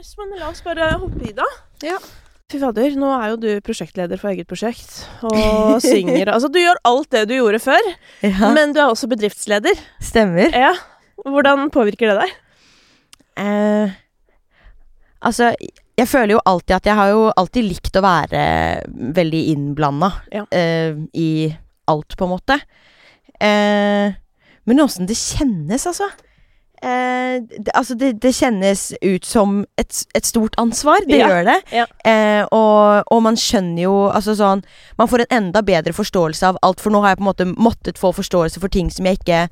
Nice, men la oss bare hoppe i, da. Ja. Fy fader, nå er jo du prosjektleder for eget prosjekt og synger. Altså, du gjør alt det du gjorde før, Ja, men du er også bedriftsleder. stemmer. Ja. Hvordan påvirker det deg? Eh, altså, jeg føler jo alltid at jeg har jo alltid likt å være veldig innblanda Ja. eh, i alt, på en måte. Eh, men åssen det kjennes, altså. Eh, det, altså det, det kjennes ut som et, et stort ansvar. Det Ja, gjør det. ja. Eh, og, og man skjønner jo altså sånn Man får en enda bedre forståelse av alt, for nå har jeg på en måte måttet få forståelse for ting som jeg ikke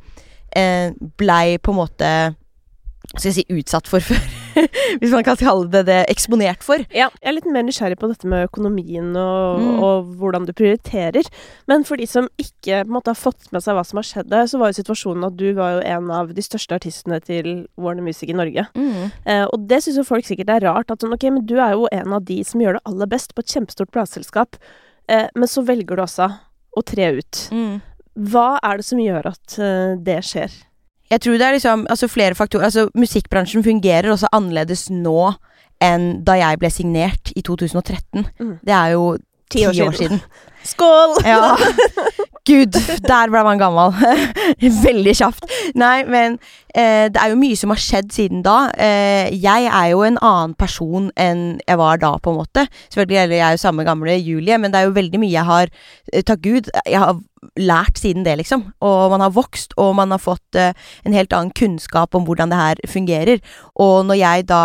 eh, blei på en måte Skal jeg si utsatt for før. Hvis man kan kalle det det. Eksponert for. Ja. Jeg er litt mer nysgjerrig på dette med økonomien og, Mm. og hvordan du prioriterer. Men for de som ikke måte, har fått med seg hva som har skjedd, der, så var jo situasjonen at du var jo en av de største artistene til Warner Music i Norge. Eh, og det syns jo folk sikkert er rart. At sånn, ok, men du er jo en av de som gjør det aller best på et kjempestort plateselskap, eh, men så velger du også å tre ut. Mm. Hva er det som gjør at eh, det skjer? Jeg tror det er liksom altså flere faktorer Altså Musikkbransjen fungerer også annerledes nå enn da jeg ble signert i 2013. Mm. Det er jo Ti år siden. Skål! Ja. Gud, der ble man gammel. Veldig kjapt. Nei, men eh, det er jo mye som har skjedd siden da. Eh, jeg er jo en annen person enn jeg var da, på en måte. Selvfølgelig gjelder jeg jo samme gamle Julie, men det er jo veldig mye jeg har eh, Takk Gud, jeg har lært siden det, liksom. Og man har vokst, og man har fått eh, en helt annen kunnskap om hvordan det her fungerer. Og når jeg da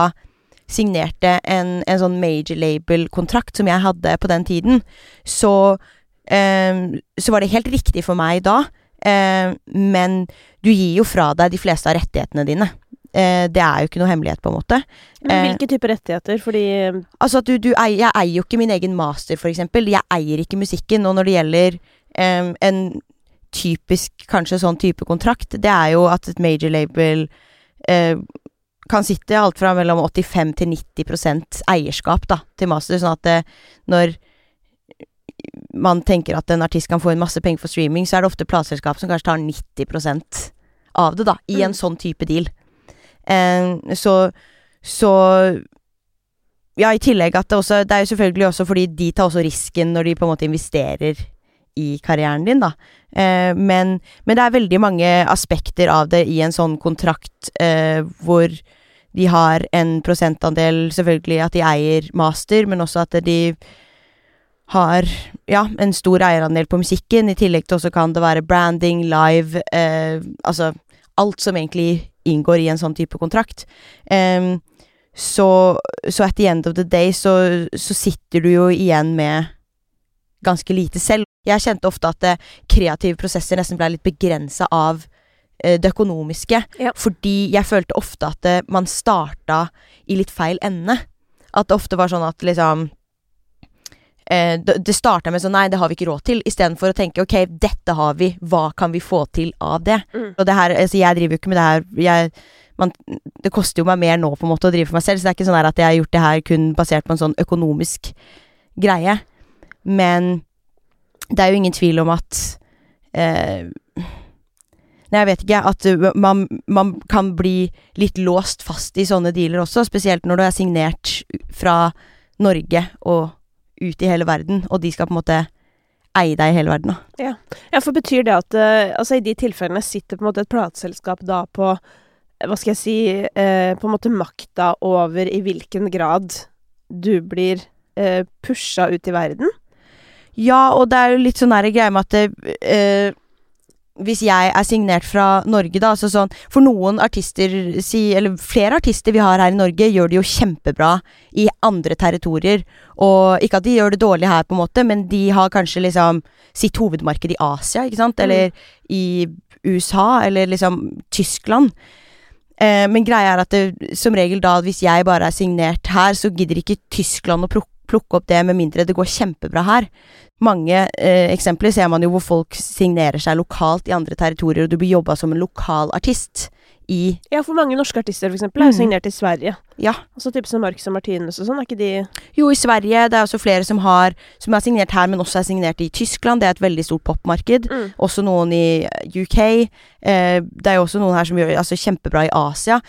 signerte en, en sånn major label-kontrakt som jeg hadde på den tiden, så Ehm, så var det helt riktig for meg da, ehm, men du gir jo fra deg de fleste av rettighetene dine. Eh, det er jo ikke noe hemmelighet, på en måte. Men Eh, hvilke typer rettigheter? Fordi Altså at du, du eier, Jeg eier jo ikke min egen master, for eksempel. Jeg eier ikke musikken. Og når det gjelder ehm, en typisk kanskje sånn type kontrakt, det er jo at et major label eh, kan sitte alt fra mellom 85 til 90 eierskap da, til master, sånn at det, når man tenker at en artist kan få inn masse penger for streaming, så er det ofte plateselskap som kanskje tar 90% av det, da, i en Mm. sånn type deal. Um, så så ja, i tillegg at det også Det er jo selvfølgelig også fordi de tar også risken når de på en måte investerer i karrieren din, da. Uh, men, men det er veldig mange aspekter av det i en sånn kontrakt uh, hvor de har en prosentandel, selvfølgelig at de eier master, men også at de har ja, en stor eierandel på musikken. I tillegg til også kan det være branding, live, eh, altså alt som egentlig inngår i en sånn type kontrakt. Eh, så, så at the end of the day så, så sitter du jo igjen med ganske lite selv. Jeg kjente ofte at eh, kreative prosesser nesten ble litt begrensa av eh, det økonomiske. Ja. Fordi jeg følte ofte at eh, man starta i litt feil ende. At det ofte var sånn at liksom eh, det, starta med sånn Nei, det har vi ikke råd til. Istedenfor å tenke ok, dette har vi, hva kan vi få til av det? Mm. Og det her, altså jeg driver jo ikke med det her jeg, man, Det koster jo meg mer nå på en måte å drive for meg selv, så det er ikke sånn at jeg har gjort det her kun basert på en sånn økonomisk greie. Men det er jo ingen tvil om at eh, Nei, jeg vet ikke. At man, man kan bli litt låst fast i sånne dealer også, spesielt når du er signert fra Norge og ut i hele verden, og de skal på en måte eie deg i hele verden. Da. Ja, for betyr det at uh, altså i de tilfellene sitter på en måte et plateselskap da på eh, Hva skal jeg si uh, På en måte makta over i hvilken grad du blir uh, pusha ut i verden? Ja, og det er jo litt sånn greie med at eh, hvis jeg er signert fra Norge, da, altså sånn For noen artister, si, eller flere artister vi har her i Norge, gjør det jo kjempebra i andre territorier. Og ikke at de gjør det dårlig her, på en måte, men de har kanskje liksom sitt hovedmarked i Asia, ikke sant? Eller i USA, eller liksom Tyskland. Eh, men greia er at det, som regel da, hvis jeg bare er signert her, så gidder ikke Tyskland å pluk- plukke opp det, med mindre det går kjempebra her. Mange eh, eksempler ser man jo hvor folk signerer seg lokalt i andre territorier, og du blir jobba som en lokal artist i Ja, for mange norske artister for eksempel er jo Mhm. signert i Sverige. Ja. Altså type som Marcus og Martinus og sånn, er ikke de Jo, i Sverige. Det er også flere som har Som er signert her, men også er signert i Tyskland. Det er et veldig stort popmarked. mm. Også noen i UK. Eh, det er jo også noen her som gjør altså, kjempebra i Asia.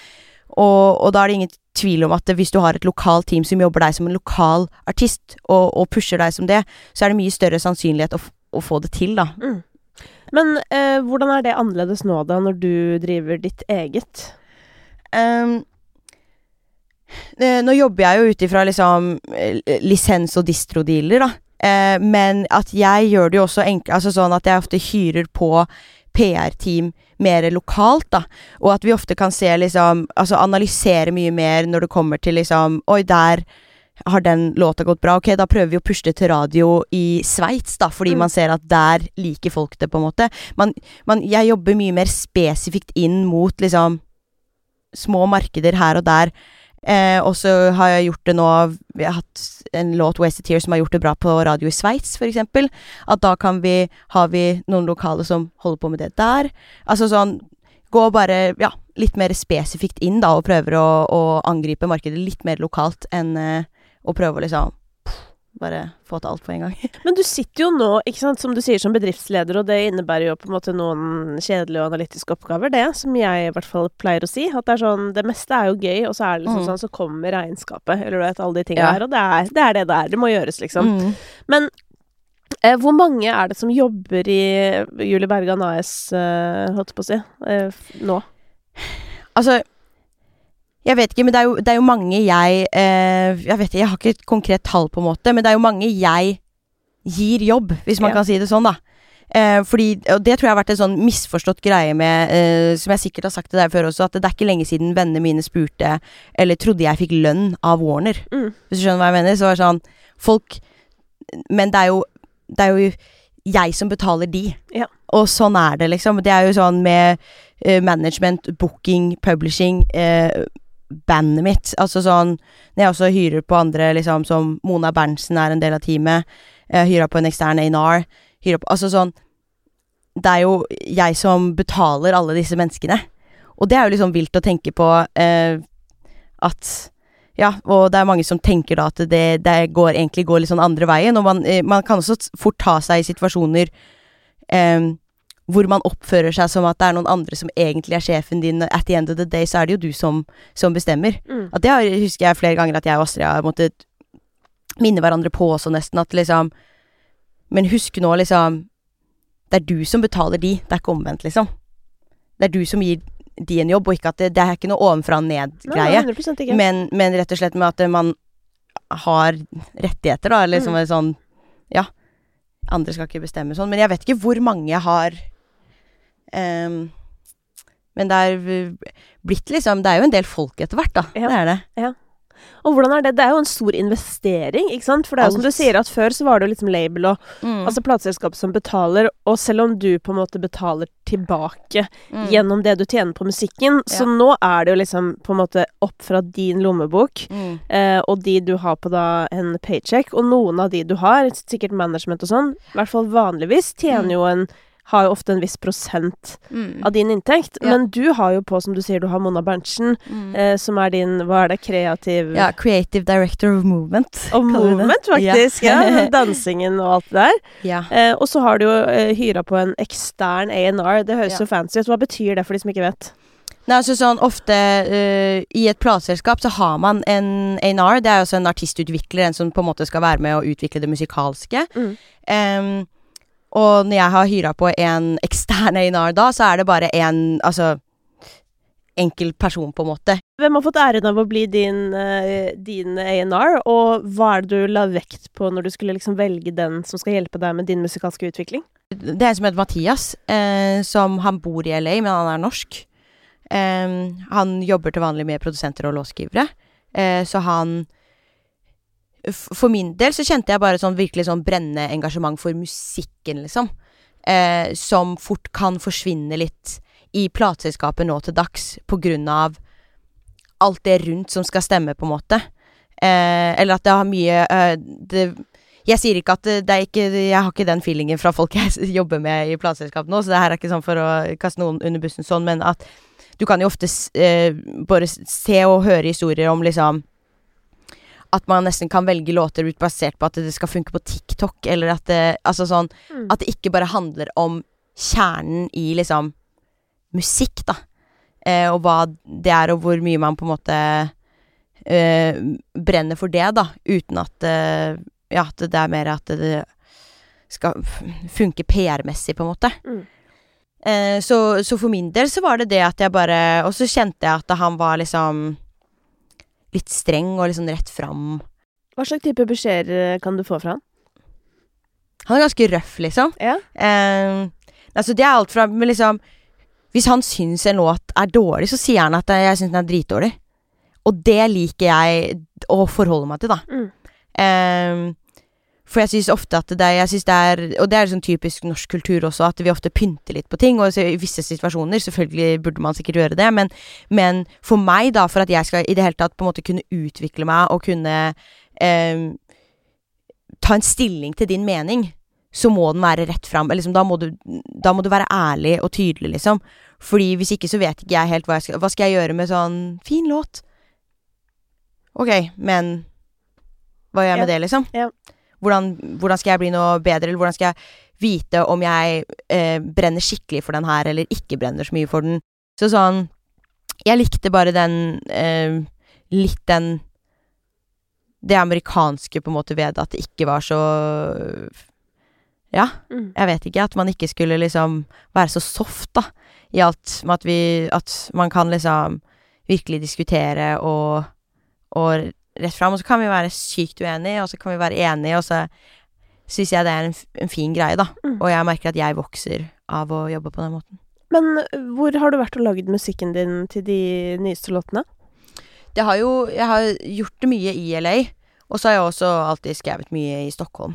Og, og da er det ingen tvil om at hvis du har et lokalt team som jobber deg som en lokal artist, og, og pusher deg som det, så er det mye større sannsynlighet å, å få det til, da. Mm. Men eh, hvordan er det annerledes nå, da, når du driver ditt eget? Um, nå jobber jeg jo ut ifra liksom lisens- og distro-dealer, da. Eh, men at jeg gjør det jo også enkelt Altså sånn at jeg ofte hyrer på PR-team mer lokalt, da. Og at vi ofte kan se liksom Altså analysere mye mer når det kommer til liksom Oi, der har den låta gått bra. Ok, da prøver vi å pushe det til radio i Sveits, da, fordi mm. man ser at der liker folk det, på en måte. Man, man, jeg jobber mye mer spesifikt inn mot liksom små markeder her og der. Eh, og så har jeg gjort det nå Vi har hatt en låt, 'Wasted Tears', som har gjort det bra på radio i Sveits, f.eks. At da kan vi Har vi noen lokale som holder på med det der. Altså sånn Gå bare ja, litt mer spesifikt inn, da, og prøver å, å angripe markedet litt mer lokalt enn eh, å prøve å liksom bare få til alt på en gang. Men du sitter jo nå, ikke sant, som du sier, som bedriftsleder, og det innebærer jo på en måte noen kjedelige og analytiske oppgaver, det, som jeg i hvert fall pleier å si. At det er sånn Det meste er jo gøy, og så er det liksom mm. sånn, så kommer regnskapet, eller du vet, alle de tingene ja. her, og det er, det er, det det er. Det må gjøres, liksom. Mm. Men eh, hvor mange er det som jobber i Julie Bergan AS, eh, holdt på å si, eh, nå? Altså jeg vet ikke, men det er jo, det er jo mange jeg eh, Jeg vet ikke, jeg har ikke et konkret tall, på en måte, men det er jo mange jeg gir jobb, hvis man ja. kan si det sånn, da. Eh, fordi, og det tror jeg har vært en sånn misforstått greie med, eh, som jeg sikkert har sagt til deg før også, at det er ikke lenge siden vennene mine spurte, eller trodde jeg fikk lønn av Warner. Mm. Hvis du skjønner hva jeg mener? Så var det sånn Folk Men det er jo, det er jo jeg som betaler de. Ja. Og sånn er det, liksom. Det er jo sånn med uh, management, booking, publishing. Uh, bandet mitt. Altså sånn Når jeg også hyrer på andre, liksom, som Mona Berntsen er en del av teamet, jeg hyra på en ekstern A&R, hyrer Altså sånn Det er jo jeg som betaler alle disse menneskene. Og det er jo liksom vilt å tenke på eh, at ja, og det er mange som tenker da at det, det går, egentlig går litt sånn andre veien. Og man, eh, man kan også fort ta seg i situasjoner eh, hvor man oppfører seg som at det er noen andre som egentlig er sjefen din. At the end of the day så er det jo du som, som bestemmer. Mm. At det husker jeg flere ganger at jeg og Astrid har måttet minne hverandre på også, nesten. At liksom Men husk nå, liksom Det er du som betaler de, det er ikke omvendt, liksom. Det er du som gir de en jobb, og ikke at det, det er ikke noe ovenfra og ned-greie. Men, men, rett og slett med at man har rettigheter, da, eller liksom mm. sånn Ja. Andre skal ikke bestemme sånn. Men jeg vet ikke hvor mange jeg har men det er blitt liksom Det er jo en del folk etter hvert, da. Ja. Det er det. Ja. Og hvordan er det? Det er jo en stor investering, ikke sant? For det er jo som du sier, at før så var det jo liksom label og mm. altså plateselskap som betaler, og selv om du på en måte betaler tilbake mm. gjennom det du tjener på musikken, ja. så nå er det jo liksom på en måte opp fra din lommebok, mm. eh, og de du har på da en paycheck, og noen av de du har, sikkert management og sånn, i hvert fall vanligvis, tjener mm. jo en har jo ofte en viss prosent mm. av din inntekt. Ja. Men du har jo på, som du sier, du har Mona Berntsen, mm. eh, som er din Hva er det? Kreativ Ja, Creative Director of Movement. Of Movement, faktisk. Ja. ja. Dansingen og alt det der. Ja. Eh, og så har du jo eh, hyra på en ekstern A&R. Det høres så fancy ut. Hva betyr det for de som ikke vet? Nei, altså sånn Ofte uh, i et plateselskap så har man en A&R. Det er jo også en artistutvikler, en som på en måte skal være med å utvikle det musikalske. Mm. Um, og når jeg har hyra på en ekstern A&R da, så er det bare en Altså enkel person, på en måte. Hvem har fått æren av å bli din, din A&R, og hva er det du la vekt på når du skulle liksom velge den som skal hjelpe deg med din musikalske utvikling? Det er en som heter Mathias, eh, som han bor i LA, men han er norsk. Eh, han jobber til vanlig med produsenter og låtskrivere, eh, så han for min del så kjente jeg bare sånn virkelig sånn brennende engasjement for musikken, liksom. Eh, som fort kan forsvinne litt i plateselskapet nå til dags på grunn av alt det rundt som skal stemme, på en måte. Eh, eller at det har mye eh, det, Jeg sier ikke at det, er ikke Jeg har ikke den feelingen fra folk jeg jobber med i plateselskap nå, så det her er ikke sånn for å kaste noen under bussen sånn, men at du kan jo ofte eh, bare se og høre historier om liksom at man nesten kan velge låter basert på at det skal funke på TikTok, eller at det Altså sånn mm. At det ikke bare handler om kjernen i liksom musikk, da. Eh, og hva det er, og hvor mye man på en måte eh, brenner for det, da, uten at eh, Ja, at det er mer at det skal funke PR-messig, på en måte. Mm. Eh, så, så for min del så var det det at jeg bare Og så kjente jeg at han var liksom litt streng og liksom rett fram. Hva slags type beskjeder kan du få fra han? Han er ganske røff, liksom. Ja. Eh, altså, det er alt fra Men liksom Hvis han syns en låt er dårlig, så sier han at eh, 'jeg syns den er dritdårlig'. Og det liker jeg å forholde meg til, da. Mm. Eh, for jeg syns ofte at det er, jeg synes det er Og det er sånn typisk norsk kultur også, at vi ofte pynter litt på ting. Og så i visse situasjoner, selvfølgelig burde man sikkert gjøre det, men, men for meg, da, for at jeg skal i det hele tatt på en måte kunne utvikle meg og kunne eh, ta en stilling til din mening, så må den være rett fram. Liksom, da, må du, da må du være ærlig og tydelig, liksom. Fordi hvis ikke så vet ikke jeg helt hva jeg skal Hva skal jeg gjøre med sånn fin låt? Ok, men hva gjør jeg med Ja. det, liksom? Ja. Hvordan, hvordan skal jeg bli noe bedre, eller hvordan skal jeg vite om jeg eh, brenner skikkelig for den her, eller ikke brenner så mye for den? Så sånn Jeg likte bare den eh, Litt den Det amerikanske på en måte ved at det ikke var så Ja, Mm. jeg vet ikke. At man ikke skulle liksom være så soft, da. I alt med at vi At man kan liksom virkelig diskutere og Og rett fram. Og så kan vi være sykt uenige, og så kan vi være enige, og så syns jeg det er en, en fin greie, da. Mm. Og jeg merker at jeg vokser av å jobbe på den måten. Men øh, hvor har du vært og lagd musikken din til de nyeste låtene? Det har jo Jeg har gjort det mye i LA, og så har jeg også alltid skrevet mye i Stockholm.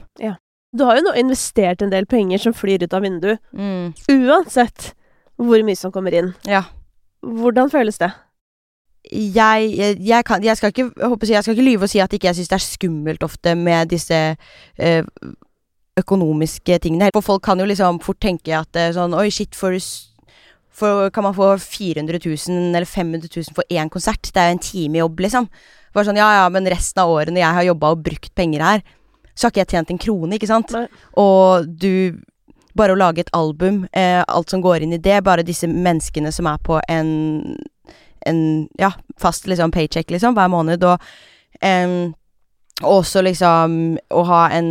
Du har jo nå investert en del penger som flyr ut av vinduet, Mm. uansett hvor mye som kommer inn. Ja. Hvordan føles det? Jeg, jeg, jeg, kan, jeg, skal ikke, håper jeg skal ikke lyve og si at ikke jeg syns det er skummelt ofte med disse eh, økonomiske tingene. For folk kan jo liksom fort tenke at eh, sånn Oi, shit, for, for Kan man få 400 000 eller 500 000 for én konsert? Det er jo en time jobb, liksom. Bare sånn, ja ja, men resten av årene jeg har jobba og brukt penger her, så har ikke jeg tjent en krone, ikke sant? Nei. Og du Bare å lage et album, eh, alt som går inn i det, bare disse menneskene som er på en en ja, fast liksom paycheck liksom hver måned, og um, også liksom å ha en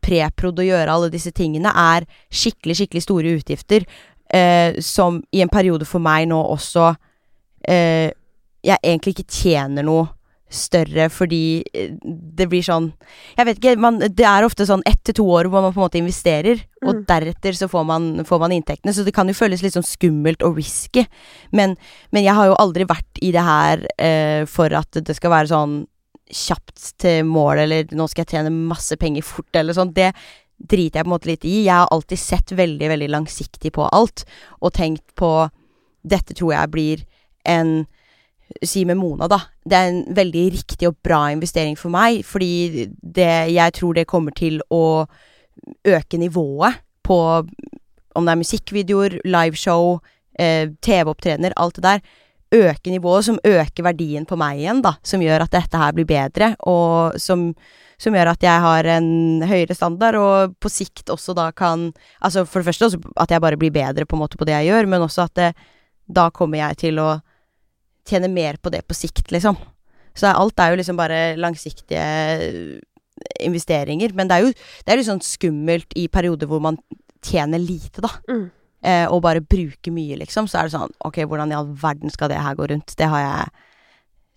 preprod og gjøre alle disse tingene er skikkelig, skikkelig store utgifter, Uh, som i en periode for meg nå også uh, jeg egentlig ikke tjener noe større fordi eh, det blir sånn Jeg vet ikke, man, det er ofte sånn ett til to år hvor man på en måte investerer, og Mm. deretter så får man, får man inntektene, så det kan jo føles litt sånn skummelt og risky, men, men jeg har jo aldri vært i det her eh, for at det skal være sånn kjapt til mål, eller nå skal jeg tjene masse penger fort, eller sånn. Det driter jeg på en måte litt i. Jeg har alltid sett veldig, veldig langsiktig på alt, og tenkt på Dette tror jeg blir en Si med Mona, da. Det er en veldig riktig og bra investering for meg, fordi det Jeg tror det kommer til å øke nivået på om det er musikkvideoer, liveshow, eh, TV-opptredener, alt det der øke nivået, som øker verdien på meg igjen, da. Som gjør at dette her blir bedre, og som, som gjør at jeg har en høyere standard, og på sikt også da kan Altså for det første også at jeg bare blir bedre på en måte på det jeg gjør, men også at det, da kommer jeg til å tjene mer på det på sikt, liksom. Så alt er jo liksom bare langsiktige investeringer, men det er jo det er jo sånn skummelt i perioder hvor man tjener lite, da Mm. eh, og bare bruker mye, liksom, så er det sånn Ok, hvordan i all verden skal det her gå rundt? Det har jeg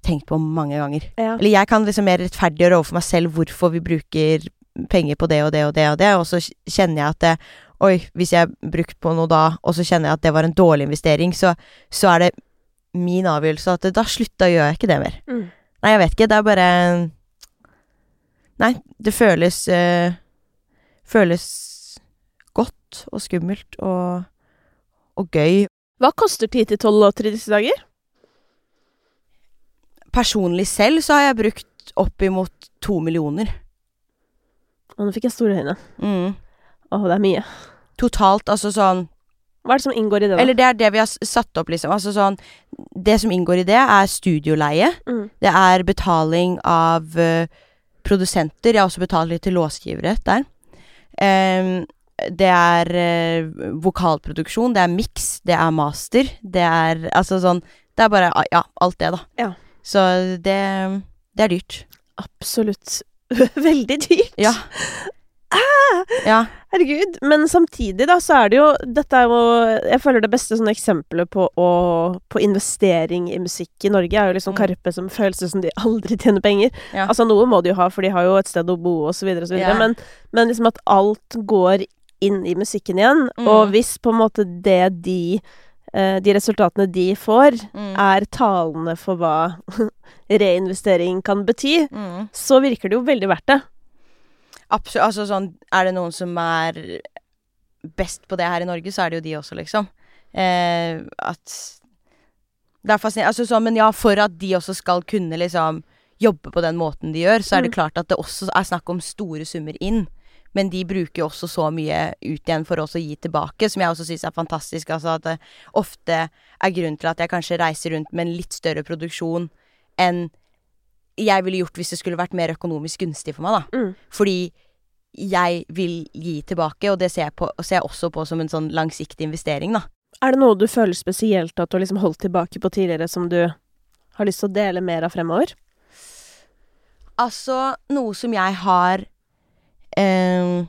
tenkt på mange ganger. Ja. Eller jeg kan liksom mer rettferdiggjøre overfor meg selv hvorfor vi bruker penger på det og det og det og det, og så kjenner jeg at det, Oi, hvis jeg har brukt på noe da, og så kjenner jeg at det var en dårlig investering, så, så er det min avgjørelse at da slutta gjør jeg ikke det mer. Mm. Nei, jeg vet ikke. Det er bare Nei, det føles øh, Føles godt og skummelt og, og gøy. Hva koster 10-12 låter i disse dager? Personlig selv så har jeg brukt oppimot to millioner. Å, nå fikk jeg store øyne. Mm. Å, det er mye. Totalt, altså sånn Hva er det som inngår i det, da? Eller det er det vi har satt opp, liksom. Altså sånn Det som inngår i det, er studioleie. Mm. Det er betaling av uh, produsenter. Jeg har også betalt litt til låsgivere der. Um, det er uh, vokalproduksjon, det er miks, det er master. Det er altså sånn Det er bare Ja, alt det, da. Ja. Så det Det er dyrt. Absolutt. Veldig dyrt. Ja. Ah! Ja. Herregud. Men samtidig, da, så er det jo Dette er jo Jeg føler det beste sånne eksempelet på, å, på investering i musikk i Norge, er jo liksom Mm. Karpe som føles som de aldri tjener penger. Ja. Altså, noe må de jo ha, for de har jo et sted å bo, og så videre, og så videre. Ja. Men, men liksom at alt går inn i musikken igjen. Mm. Og hvis på en måte det de eh, De resultatene de får, Mm. er talende for hva reinvestering kan bety, Mm. så virker det jo veldig verdt det. Absolutt. Altså sånn Er det noen som er best på det her i Norge, så er det jo de også, liksom. Eh, at Det er fascinerende. Altså sånn, men ja, for at de også skal kunne liksom jobbe på den måten de gjør, så er det Mm. klart at det også er snakk om store summer inn. Men de bruker jo også så mye ut igjen for oss å gi tilbake, som jeg også syns er fantastisk. Altså at det ofte er grunnen til at jeg kanskje reiser rundt med en litt større produksjon enn jeg ville gjort hvis det skulle vært mer økonomisk gunstig for meg, da. Mm. Fordi jeg vil gi tilbake, og det ser jeg, på, ser jeg også på som en sånn langsiktig investering, da. Er det noe du føler spesielt at du har liksom holdt tilbake på tidligere, som du har lyst til å dele mer av fremover? Altså, noe som jeg har eh,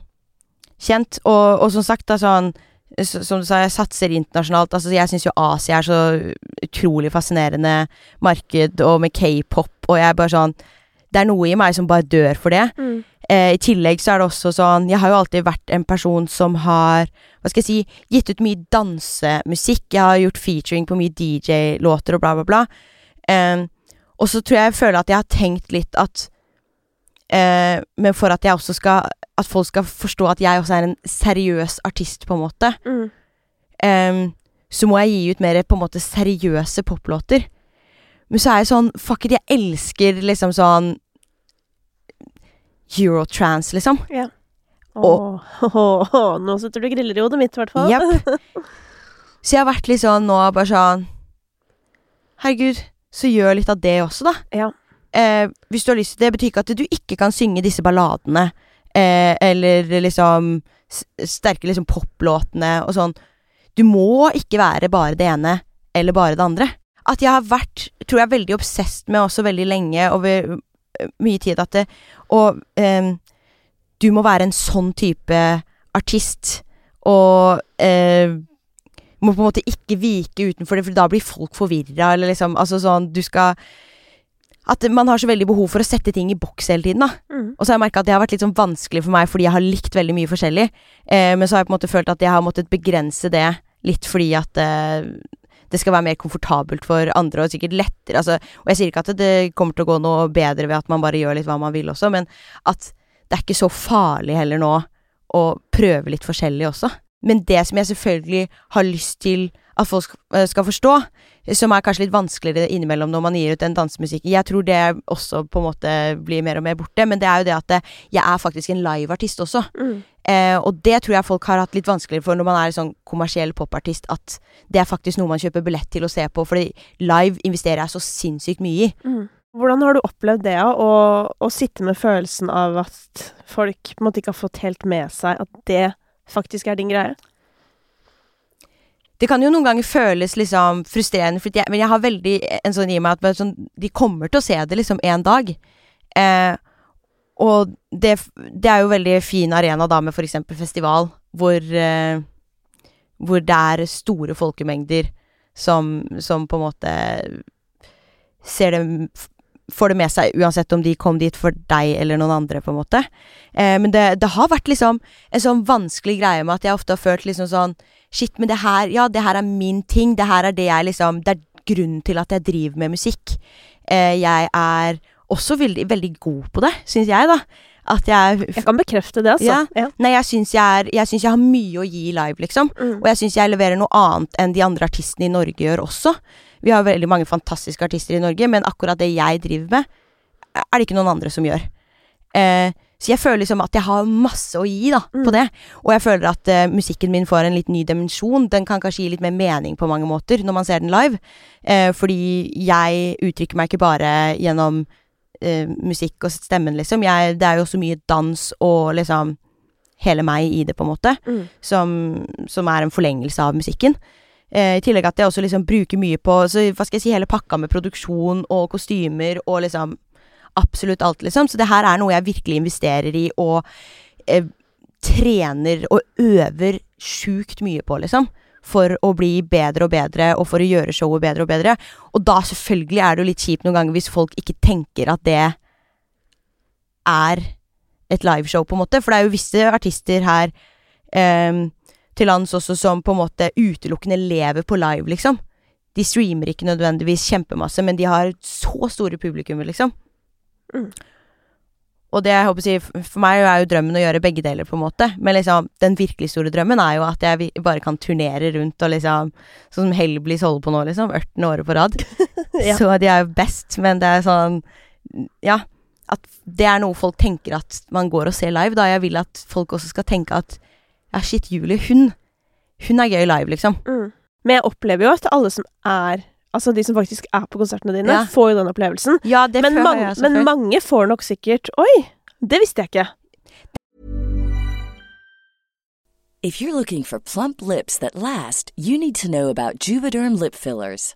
kjent, og, og som sagt, da sånn s- Som du sa, jeg satser internasjonalt. Altså, jeg syns jo Asia er så utrolig fascinerende marked, og med k-pop, og jeg er bare sånn Det er noe i meg som bare dør for det. Eh, I tillegg så er det også sånn Jeg har jo alltid vært en person som har Hva skal jeg si Gitt ut mye dansemusikk. Jeg har gjort featuring på mye DJ-låter og bla, bla, bla. Eh, og så tror jeg jeg føler at jeg har tenkt litt at eh, Men for at jeg også skal At folk skal forstå at jeg også er en seriøs artist, på en måte, Mm. eh, så må jeg gi ut mer på en måte seriøse poplåter. Men så er jeg sånn Fuck it, jeg elsker liksom sånn Eurotrans, liksom. Åh, nå sitter du og griller i hodet mitt, i hvert fall. Yep. Så jeg har vært litt sånn nå bare sånn Herregud, så gjør litt av det også, da. Ja. Eh, hvis du har lyst til det, betyr ikke at du ikke kan synge disse balladene. Eh, eller liksom sterke liksom poplåtene og sånn. Du må ikke være bare det ene eller bare det andre. At jeg har vært, tror jeg, veldig obsesst med også veldig lenge over øh, mye tid at det Og eh, du må være en sånn type artist, og eh, må på en måte ikke vike utenfor det, for da blir folk forvirra, eller liksom Altså sånn, du skal At man har så veldig behov for å sette ting i boks hele tiden, da. Mm. Og så har jeg merka at det har vært litt sånn vanskelig for meg, fordi jeg har likt veldig mye forskjellig. Eh, men så har jeg på en måte følt at jeg har måttet begrense det litt fordi at eh, det skal være mer komfortabelt for andre, og sikkert lettere. Altså, og jeg sier ikke at det kommer til å gå noe bedre ved at man bare gjør litt hva man vil også, men at det er ikke så farlig heller nå å prøve litt forskjellig også. Men det som jeg selvfølgelig har lyst til at folk eh, skal forstå, som er kanskje litt vanskeligere innimellom når man gir ut den dansemusikken Jeg tror det også på en måte blir mer og mer borte, men det er jo det at det, jeg er faktisk en liveartist også. Mm. Eh, og det tror jeg folk har hatt litt vanskeligere for når man er sånn kommersiell popartist, at det er faktisk noe man kjøper billett til å se på, fordi live investerer jeg så sinnssykt mye i. Mm. Hvordan har du opplevd det, å, å sitte med følelsen av at folk på en måte ikke har fått helt med seg at det faktisk er din greie? Det kan jo noen ganger føles liksom frustrerende, jeg, men jeg har veldig en sånn i meg at sånn, de kommer til å se det liksom en dag. Eh, og det, det er jo veldig fin arena da med eksempel festival, hvor, eh, hvor det er store folkemengder som, som på en måte ser det Får det med seg uansett om de kom dit for deg eller noen andre, på en måte. Eh, men det, det har vært liksom en sånn vanskelig greie med at jeg ofte har følt liksom sånn Shit, men det her Ja, det her er min ting. Det her er det jeg liksom Det er grunnen til at jeg driver med musikk. Eh, jeg er også veldig, veldig god på det, syns jeg, da. At jeg Jeg kan bekrefte det, altså. Ja. Ja. Nei, jeg syns jeg, jeg, syns jeg har mye å gi live, liksom. Mm. Og jeg syns jeg leverer noe annet enn de andre artistene i Norge gjør også. Vi har veldig mange fantastiske artister i Norge, men akkurat det jeg driver med, er det ikke noen andre som gjør. Eh, så jeg føler liksom at jeg har masse å gi da, Mm. på det. Og jeg føler at uh, musikken min får en litt ny dimensjon. Den kan kanskje gi litt mer mening på mange måter når man ser den live. Uh, fordi jeg uttrykker meg ikke bare gjennom uh, musikk og stemmen, liksom. Jeg, det er jo også mye dans og liksom hele meg i det, på en måte Mm. som, som er en forlengelse av musikken. I tillegg at jeg også liksom bruker mye på så, hva skal jeg si, hele pakka med produksjon og kostymer og liksom absolutt alt, liksom. Så det her er noe jeg virkelig investerer i og eh, trener og øver sjukt mye på, liksom. For å bli bedre og bedre, og for å gjøre showet bedre og bedre. Og da selvfølgelig er det jo litt kjipt noen ganger hvis folk ikke tenker at det er et liveshow, på en måte. For det er jo visse artister her eh, til lands også som på en måte utelukkende lever på live, liksom. De streamer ikke nødvendigvis kjempemasse, men de har så store publikummer, liksom. Mm. Og det jeg håper å si, for meg er jo drømmen å gjøre begge deler, på en måte. Men liksom, den virkelig store drømmen er jo at jeg bare kan turnere rundt og liksom Sånn som Hellbillies holder på nå, liksom. 18 året på rad. Ja. Så de er jo best, men det er sånn Ja. At det er noe folk tenker at man går og ser live, da. Jeg vil at folk også skal tenke at ja, shit, Julie, hun Hun er gøy live, liksom. Mm. Men jeg opplever jo at alle som er Altså de som faktisk er på konsertene dine, Ja. får jo den opplevelsen. Ja, det Men, føler mange- jeg men mange får nok sikkert Oi, det visste jeg ikke. If you're looking for plump lips that last, you need to know about Juvederm lip fillers.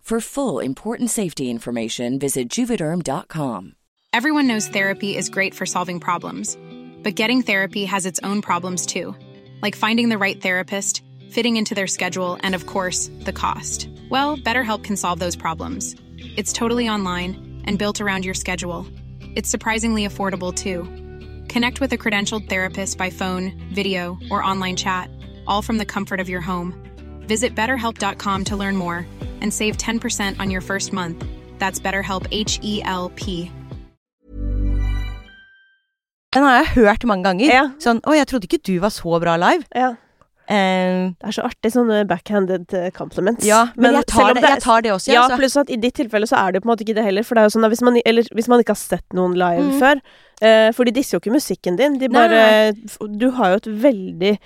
For full important safety information, visit juvederm.com. Everyone knows therapy is great for solving problems, but getting therapy has its own problems too, like finding the right therapist, fitting into their schedule, and of course, the cost. Well, BetterHelp can solve those problems. It's totally online and built around your schedule. It's surprisingly affordable too. Connect with a credentialed therapist by phone, video, or online chat, all from the comfort of your home. Visit betterhelp.com to learn more and save 10% on your first month. That's BetterHelp H E L P. Den har jeg hørt mange ganger. Ja. Sånn 'Å, jeg trodde ikke du var så bra live'. Ja. Eh, Det er så artig, sånne backhanded eh, compliments. ja, men, jeg, tar det, det, er- jeg tar det også, Ja, altså. pluss at i ditt tilfelle så er det jo på en måte ikke det heller. For det er jo sånn at hvis man, eller, hvis man ikke har sett noen live Mm. før uh, For de disser jo ikke musikken din. De Nei, bare Du har jo et veldig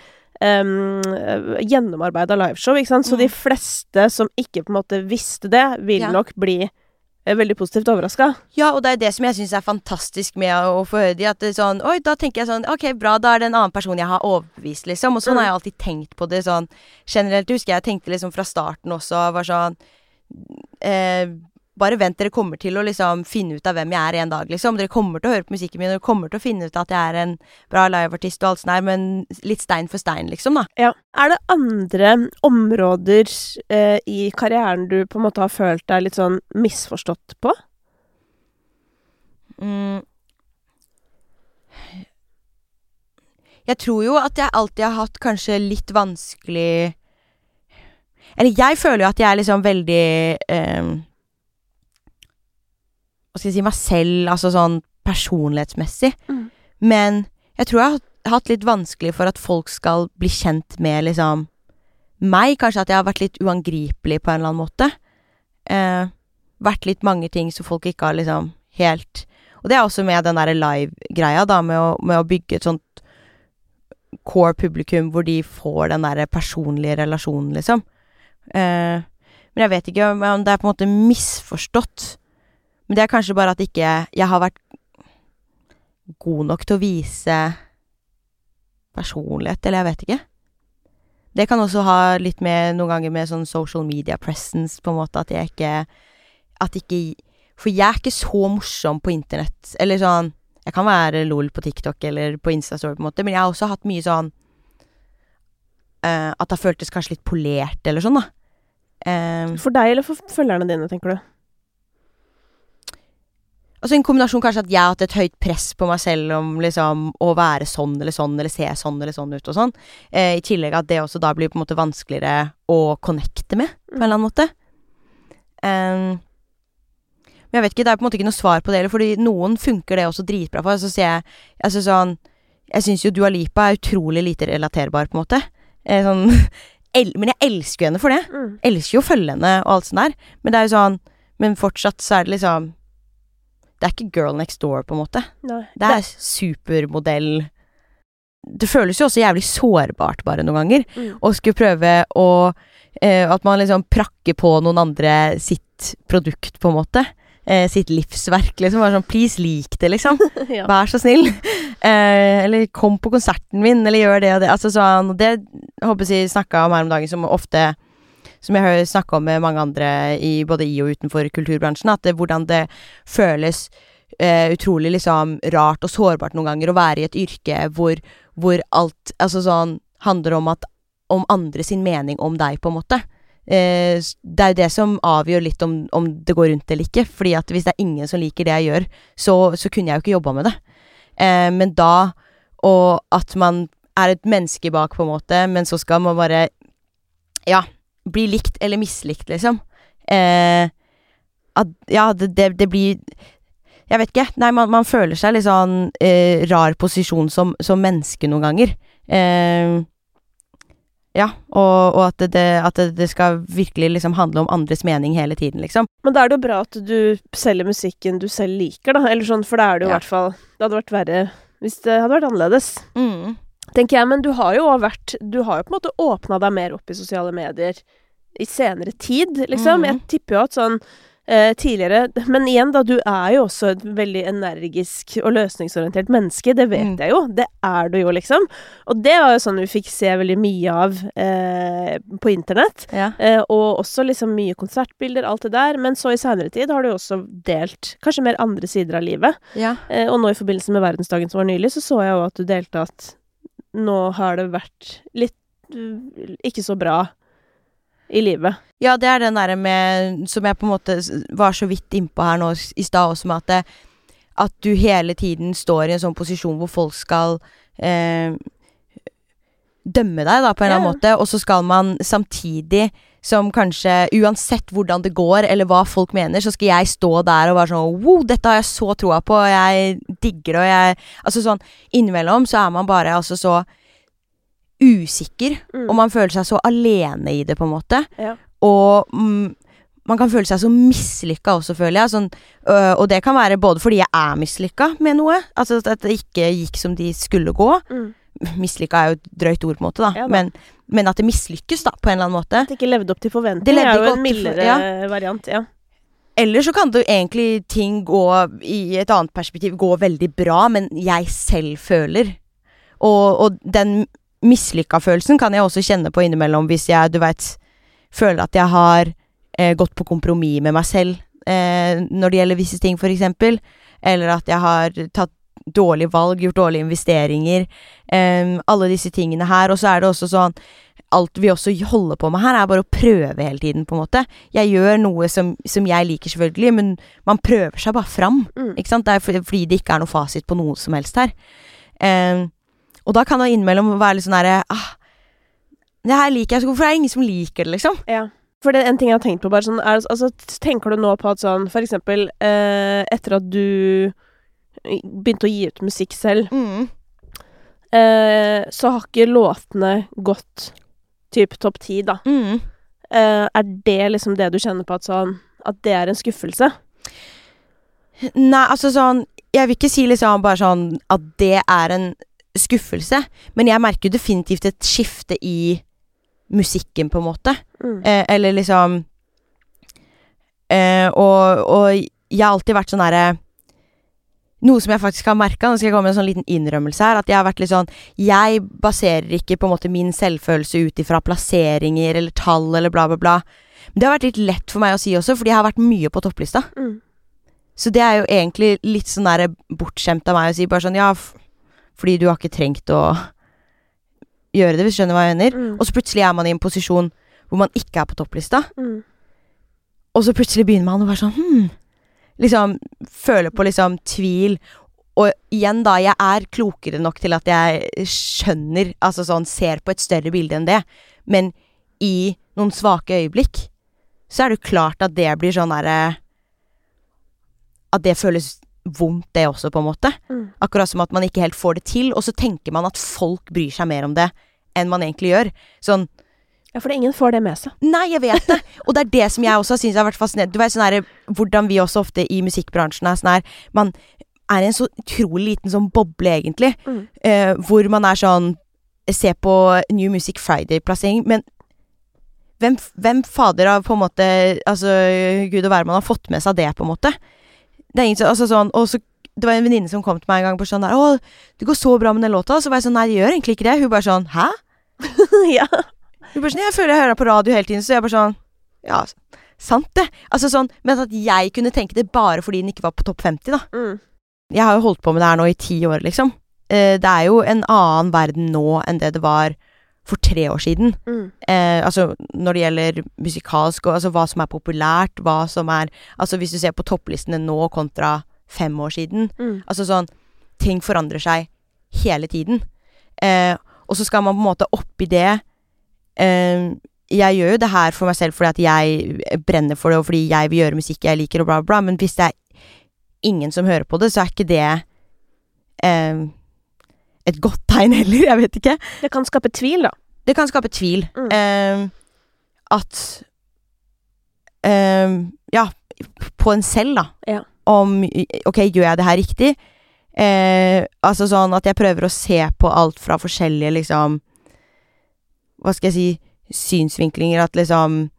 um, gjennomarbeida liveshow, ikke sant. Så Mm. de fleste som ikke på en måte visste det, vil nok bli eh, veldig positivt overraska. Ja, og det er det som jeg syns er fantastisk med å, å få høre de. At det er sånn Oi, da tenker jeg sånn Ok, bra, da er det en annen person jeg har overbevist, liksom. Og sånn Mm. har jeg alltid tenkt på det sånn generelt. Husker jeg tenkte liksom fra starten også, var sånn eh, Bare vent, dere kommer til å liksom finne ut av hvem jeg er en dag, liksom. Dere kommer til å høre på musikken min, og dere kommer til å finne ut at jeg er en bra liveartist og alt sånt der, men litt stein for stein, liksom, da. Ja. Er det andre områder eh, i karrieren du på en måte har følt deg litt sånn misforstått på? Mm. Jeg tror jo at jeg alltid har hatt kanskje litt vanskelig Eller jeg føler jo at jeg er liksom veldig eh, Hva skal jeg si meg selv, altså sånn personlighetsmessig. Mm. Men jeg tror jeg har hatt- litt vanskelig for at folk skal bli kjent med liksom meg. Kanskje at jeg har vært litt uangripelig på en eller annen måte. Eh, vært litt mange ting som folk ikke har liksom helt Og det er også med den derre live-greia, da, med å, med å bygge et sånt core publikum hvor de får den derre personlige relasjonen, liksom. Eh, men jeg vet ikke om om det er på en måte misforstått. Men det er kanskje bare at ikke jeg har vært god nok til å vise personlighet, eller jeg vet ikke. Det kan også ha litt med noen ganger med sånn social media presence, på en måte, at jeg ikke At ikke For jeg er ikke så morsom på internett, eller sånn Jeg kan være lol på TikTok eller på Instastory, på en måte, men jeg har også hatt mye sånn uh, At det har føltes kanskje litt polert, eller sånn, da. Uh, For deg eller for følgerne dine, tenker du? Altså en kombinasjon kanskje at jeg har hatt et høyt press på meg selv om liksom å være sånn eller sånn, eller se sånn eller sånn ut og sånn. Eh, I tillegg at det også da blir på en måte vanskeligere å connecte med, på en eller annen måte. Um, men jeg vet ikke, det er på en måte ikke noe svar på det heller, fordi noen funker det også dritbra for. Så ser jeg altså sånn Jeg syns jo Dua Lipa er utrolig lite relaterbar, på en måte. Eh, sånn Men jeg elsker jo henne for det. Mm. Elsker jo å følge henne og alt sånt der. Men det er jo sånn Men fortsatt så er det liksom Det er ikke girl next door, på en måte. Nei. Det er supermodell Det føles jo også jævlig sårbart bare noen ganger. Mm. Å skulle prøve å eh, At man liksom prakker på noen andre sitt produkt, på en måte. Eh, sitt livsverk, liksom. Bare sånn Please, lik det, liksom. ja. Vær så snill. Eh, eller kom på konserten min, eller gjør det og det. Altså sånn Det håper jeg snakka om her om dagen, som ofte Som jeg har snakka om med mange andre i både i og utenfor kulturbransjen, at det, hvordan det føles eh, utrolig liksom rart og sårbart noen ganger å være i et yrke hvor, hvor alt altså sånn handler om at om andre sin mening om deg, på en måte. Eh, det er jo det som avgjør litt om, om det går rundt eller ikke. Fordi at hvis det er ingen som liker det jeg gjør, så, så kunne jeg jo ikke jobba med det. Eh, men da Og at man er et menneske bak, på en måte, men så skal man bare Ja, bli likt eller mislikt, liksom. Eh, at Ja, det, det, det blir Jeg vet ikke. Nei, man, man føler seg litt sånn eh, rar posisjon som, som menneske noen ganger. Eh, ja, og, og at, det, at det, det skal virkelig liksom handle om andres mening hele tiden, liksom. Men da er det jo bra at du selger musikken du selv liker, da. Eller sånn, for da er det jo i Ja. hvert fall Det hadde vært verre hvis det hadde vært annerledes. Mm. Tenker jeg, men du har jo vært Du har jo på en måte åpna deg mer opp i sosiale medier i senere tid, liksom. Mm. Jeg tipper jo at sånn eh, tidligere Men igjen, da, du er jo også et veldig energisk og løsningsorientert menneske. Det vet Mm. jeg jo. Det er du jo, liksom. Og det var jo sånn vi fikk se veldig mye av eh, på internett. Ja. Eh, og også liksom mye konsertbilder, alt det der. Men så i seinere tid har du jo også delt kanskje mer andre sider av livet. ja. Eh, og nå i forbindelse med verdensdagen som var nylig, så så jeg jo at du delte at nå har det vært litt ikke så bra i livet. Ja, det er den derre med Som jeg på en måte var så vidt innpå her nå i stad også, med at det, At du hele tiden står i en sånn posisjon hvor folk skal eh, dømme deg, da, på en eller annen måte, og så skal man samtidig som kanskje Uansett hvordan det går, eller hva folk mener, så skal jeg stå der og være sånn Wow, dette har jeg så troa på, og jeg digger det, og jeg Altså sånn Innimellom så er man bare altså så usikker, Mm. og man føler seg så alene i det, på en måte. Ja. Og mm, man kan føle seg så mislykka også, føler jeg. Sånn, øh, og det kan være både fordi jeg er mislykka med noe, altså at det ikke gikk som de skulle gå. Mm. Mislykka er jo et drøyt ord, på en måte, da. Ja da. men, men at det mislykkes, da, på en eller annen måte. At det ikke levde opp til Det forventning, levde er jo en mildere mildere variant. Ja. Eller så kan det jo egentlig ting gå i et annet perspektiv gå veldig bra, men jeg selv føler. Og, og den mislykka-følelsen kan jeg også kjenne på innimellom hvis jeg, du veit, føler at jeg har eh, gått på kompromiss med meg selv eh, når det gjelder visse ting, eksempel. Eller at jeg har tatt dårlige valg, gjort dårlige investeringer. Um, alle disse tingene her. Og så er det også sånn Alt vi også holder på med her, er bare å prøve hele tiden, på en måte. Jeg gjør noe som, som jeg liker, selvfølgelig, men man prøver seg bare fram. Mm. Ikke sant? Det er fordi, det ikke er noe fasit på noe som helst her. Um, og da kan det innimellom være litt sånn herre ah, Det her liker jeg så hvorfor er det ingen som liker det, liksom? Ja. For det er en ting jeg har tenkt på, bare sånn er, altså, Tenker du nå på at sånn For eksempel eh, etter at du begynte å gi ut musikk selv, Mm. eh, så har ikke låtene gått typ topp ti, da. Mm. Eh, er det liksom det du kjenner på at sånn At det er en skuffelse? Nei, altså sånn Jeg vil ikke si liksom bare sånn at det er en skuffelse, men jeg merker jo definitivt et skifte i musikken, på en måte. Mm. Eh, eller liksom eh, og, og jeg har alltid vært sånn herre Noe som jeg faktisk har merka, nå skal jeg komme med en sånn liten innrømmelse her, at jeg har vært litt sånn Jeg baserer ikke på en måte min selvfølelse ut ifra plasseringer eller tall eller bla, bla, bla. Men det har vært litt lett for meg å si også, fordi jeg har vært mye på topplista. Mm. Så det er jo egentlig litt sånn der bortskjemt av meg å si bare sånn Ja, fordi du har ikke trengt å gjøre det, hvis du skjønner hva jeg mener. Mm. Og så plutselig er man i en posisjon hvor man ikke er på topplista. Mm. Og så plutselig begynner man å være sånn Hm, liksom føler på liksom tvil. Og igjen, da, jeg er klokere nok til at jeg skjønner, altså sånn, ser på et større bilde enn det. Men i noen svake øyeblikk, så er det jo klart at det blir sånn derre At det føles vondt, det også, på en måte. Mm. Akkurat som at man ikke helt får det til, og så tenker man at folk bryr seg mer om det enn man egentlig gjør. Sånn Ja, for ingen får det med seg. Nei, jeg vet det. Og det er det som jeg også syns har vært fascinerende. Du vet sånn her, hvordan vi også ofte i musikkbransjen er sånn her Man er i en så utrolig liten sånn boble, egentlig. Mm. eh, hvor man er sånn Se på New Music Friday-plassering, men hvem, hvem fader har på en måte Altså, gud og hvermann har fått med seg det, på en måte? Det er ingen Altså sånn Og så det var en venninne som kom til meg en gang på sånn der 'Å, det går så bra med den låta.' Så var jeg sånn 'Nei, det gjør egentlig ikke det.' Hun bare sånn 'Hæ?' ja. Hun bare sånn 'Jeg føler jeg hører deg på radio hele tiden', så jeg bare sånn Ja, sant det. Altså sånn Men at jeg kunne tenke det bare fordi den ikke var på topp 50, da. Mm. Jeg har jo holdt på med det her nå i ti år, liksom. Eh, det er jo en annen verden nå enn det det var for tre år siden. Mm. Eh, altså når det gjelder musikalsk, og altså hva som er populært, hva som er Altså hvis du ser på topplistene nå kontra fem år siden. Mm. Altså sånn Ting forandrer seg hele tiden. Eh, og så skal man på en måte oppi det Jeg gjør jo det her for meg selv fordi at jeg brenner for det, og fordi jeg vil gjøre musikk jeg liker, og bla, bla, bla. Men hvis det er ingen som hører på det, så er ikke det eh, et godt tegn heller. Jeg vet ikke. Det kan skape tvil, da. Det kan skape tvil. Mm. At Ja, på en selv, da. Ja. Om Ok, gjør jeg det her riktig? Eh, altså sånn at jeg prøver å se på alt fra forskjellige, liksom Hva skal jeg si Synsvinklinger. At liksom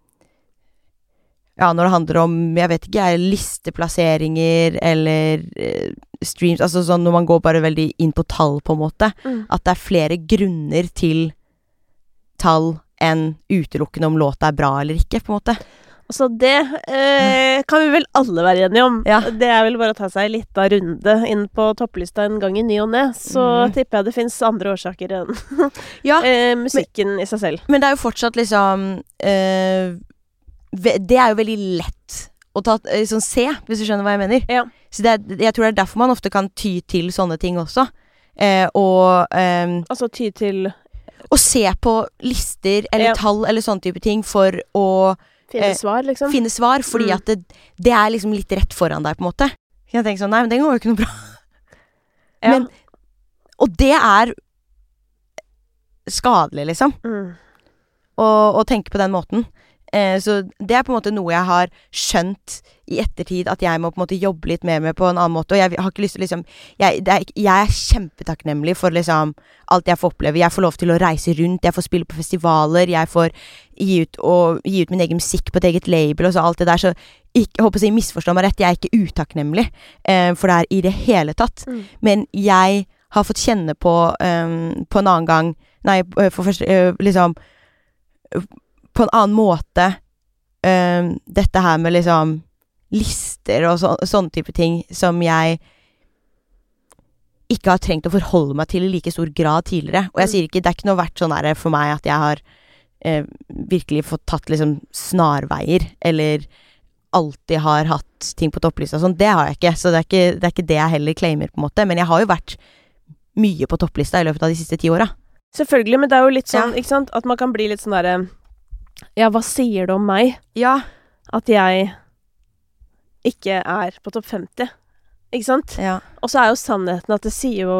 Ja, når det handler om, jeg vet ikke, jeg, listeplasseringer eller eh, streams Altså sånn når man går bare veldig inn på tall, på en måte. Mm. At det er flere grunner til tall enn utelukkende om låta er bra eller ikke, på en måte. Altså, det eh, kan vi vel alle være enige om. Ja. Det er vel bare å ta seg en lita runde inn på topplista en gang i ny og ne. Så mm. tipper jeg det fins andre årsaker enn Ja, eh, musikken i seg selv. men det er jo fortsatt liksom eh, Det er jo veldig lett å ta, eh, sånn se, hvis du skjønner hva jeg mener. Ja. Så det er, jeg tror det er derfor man ofte kan ty til sånne ting også. Eh, og eh, Altså ty til å se på lister eller tall eller sånne type ting for å finne Eh, svar, liksom. finne svar, fordi Mm. at det, det er liksom litt rett foran deg, på en måte. Jeg tenker sånn, nei, men den går jo ikke noe bra. Ja. Men, og det er skadelig, liksom. mm. å, å tenke på den måten. Eh, så det er på en måte noe jeg har skjønt i ettertid at jeg må på en måte jobbe litt mer med på en annen måte. Og jeg har ikke lyst til liksom jeg, det er, jeg er kjempetakknemlig for liksom alt jeg får oppleve. Jeg får lov til å reise rundt, jeg får spille på festivaler, jeg får gi ut, og, gi ut min egen musikk på et eget label og så alt det der. Så ikke, jeg håper å si misforstå meg rett, jeg er ikke utakknemlig eh, for det her i det hele tatt. Mm. Men jeg har fått kjenne på um, på en annen gang Nei, eh, for første uh, Liksom på en annen måte um, dette her med liksom lister og så, sånne type ting som jeg ikke har trengt å forholde meg til i like stor grad tidligere. Og jeg Mm. sier ikke, det er ikke noe verdt sånn der for meg at jeg har eh, virkelig fått tatt liksom snarveier, eller alltid har hatt ting på topplista sånn. Det har jeg ikke, så det er ikke, det er ikke det jeg heller claimer, på en måte. Men jeg har jo vært mye på topplista i løpet av de siste ti åra. Selvfølgelig, men det er jo litt sånn, Ja. ikke sant, at man kan bli litt sånn derre Ja, hva sier det om meg Ja. at jeg ikke er på topp 50? Ikke sant? ja. Og så er jo sannheten at det sier jo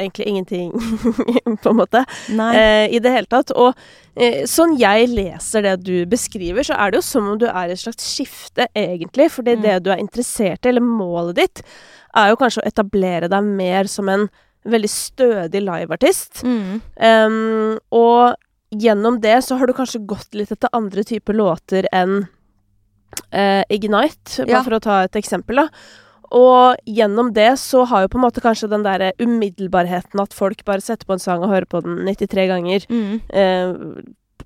egentlig ingenting, på en måte, eh, i det hele tatt. Og eh, sånn jeg leser det du beskriver, så er det jo som om du er i et slags skifte, egentlig. Fordi Mm. det du er interessert i, eller målet ditt, er jo kanskje å etablere deg mer som en veldig stødig liveartist. Mm. Um, og gjennom det så har du kanskje gått litt etter andre typer låter enn eh, Ignite, bare Ja. for å ta et eksempel, da. Og gjennom det så har jo på en måte kanskje den der umiddelbarheten at folk bare setter på en sang og hører på den 93 ganger, Mm. eh,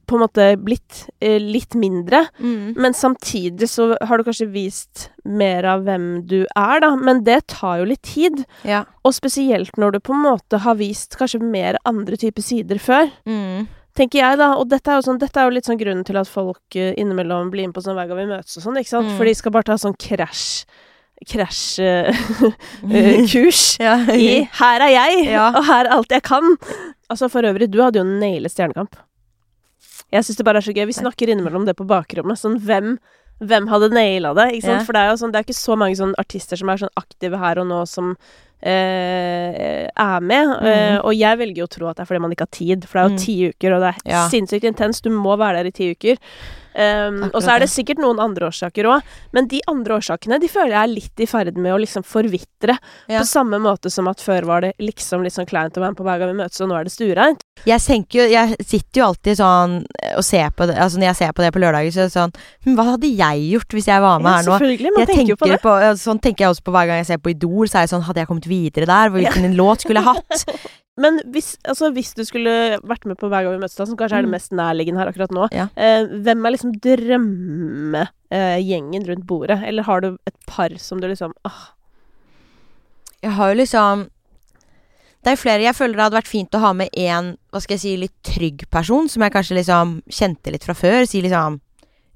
på en måte blitt eh, litt mindre. Mm. Men samtidig så har du kanskje vist mer av hvem du er, da. Men det tar jo litt tid. Ja. Og spesielt når du på en måte har vist kanskje mer andre typer sider før Mm. Tenker jeg, da. Og dette er jo, sånn, dette er jo litt sånn grunnen til at folk eh, innimellom blir med på sånn hver gang vi møtes og sånn, ikke sant. Mm. For de skal bare ta sånn krasj krasjkurs Ja. i 'her er jeg', Ja. og 'her er alt jeg kan'. Altså For øvrig, du hadde jo nailet Stjernekamp. Jeg syns det bare er så gøy. Vi snakker innimellom det på bakrommet. Sånn hvem hvem hadde naila det? Ikke sant? Yeah. For det er jo sånn, det er ikke så mange sånn artister som er sånn aktive her og nå, som eh, er med. Eh, og jeg velger jo å tro at det er fordi man ikke har tid, for det er jo Mm. ti uker, og det er Ja. sinnssykt intenst. Du må være der i ti uker. Um, og så er det sikkert noen andre årsaker òg, men de andre årsakene de føler jeg er litt i ferd med å liksom forvitre. Ja. På samme måte som at før var det liksom litt sånn kleint å være med på hver gang vi møtes, og nå er det stuereint. Jeg Jeg sitter jo alltid sånn og ser på det Altså når jeg ser på det på lørdager, så er det sånn hm, Hva hadde jeg gjort hvis jeg var med Ja, her nå? selvfølgelig, man Jeg tenker jo på det. på, sånn tenker jeg også på hver gang jeg ser på Idol. Så er jeg sånn Hadde jeg kommet videre der? Hvilken låt skulle jeg hatt? Men hvis, altså, hvis du skulle vært med på hver gang vi møtes, da, som kanskje er det Mm. mest nærliggende her akkurat nå, Ja. eh, hvem er liksom drømmegjengen rundt bordet? Eller har du et par som du liksom ah. Jeg har jo liksom Det er flere jeg føler det hadde vært fint å ha med en Hva skal jeg si, litt trygg person, som jeg kanskje liksom kjente litt fra før. Si liksom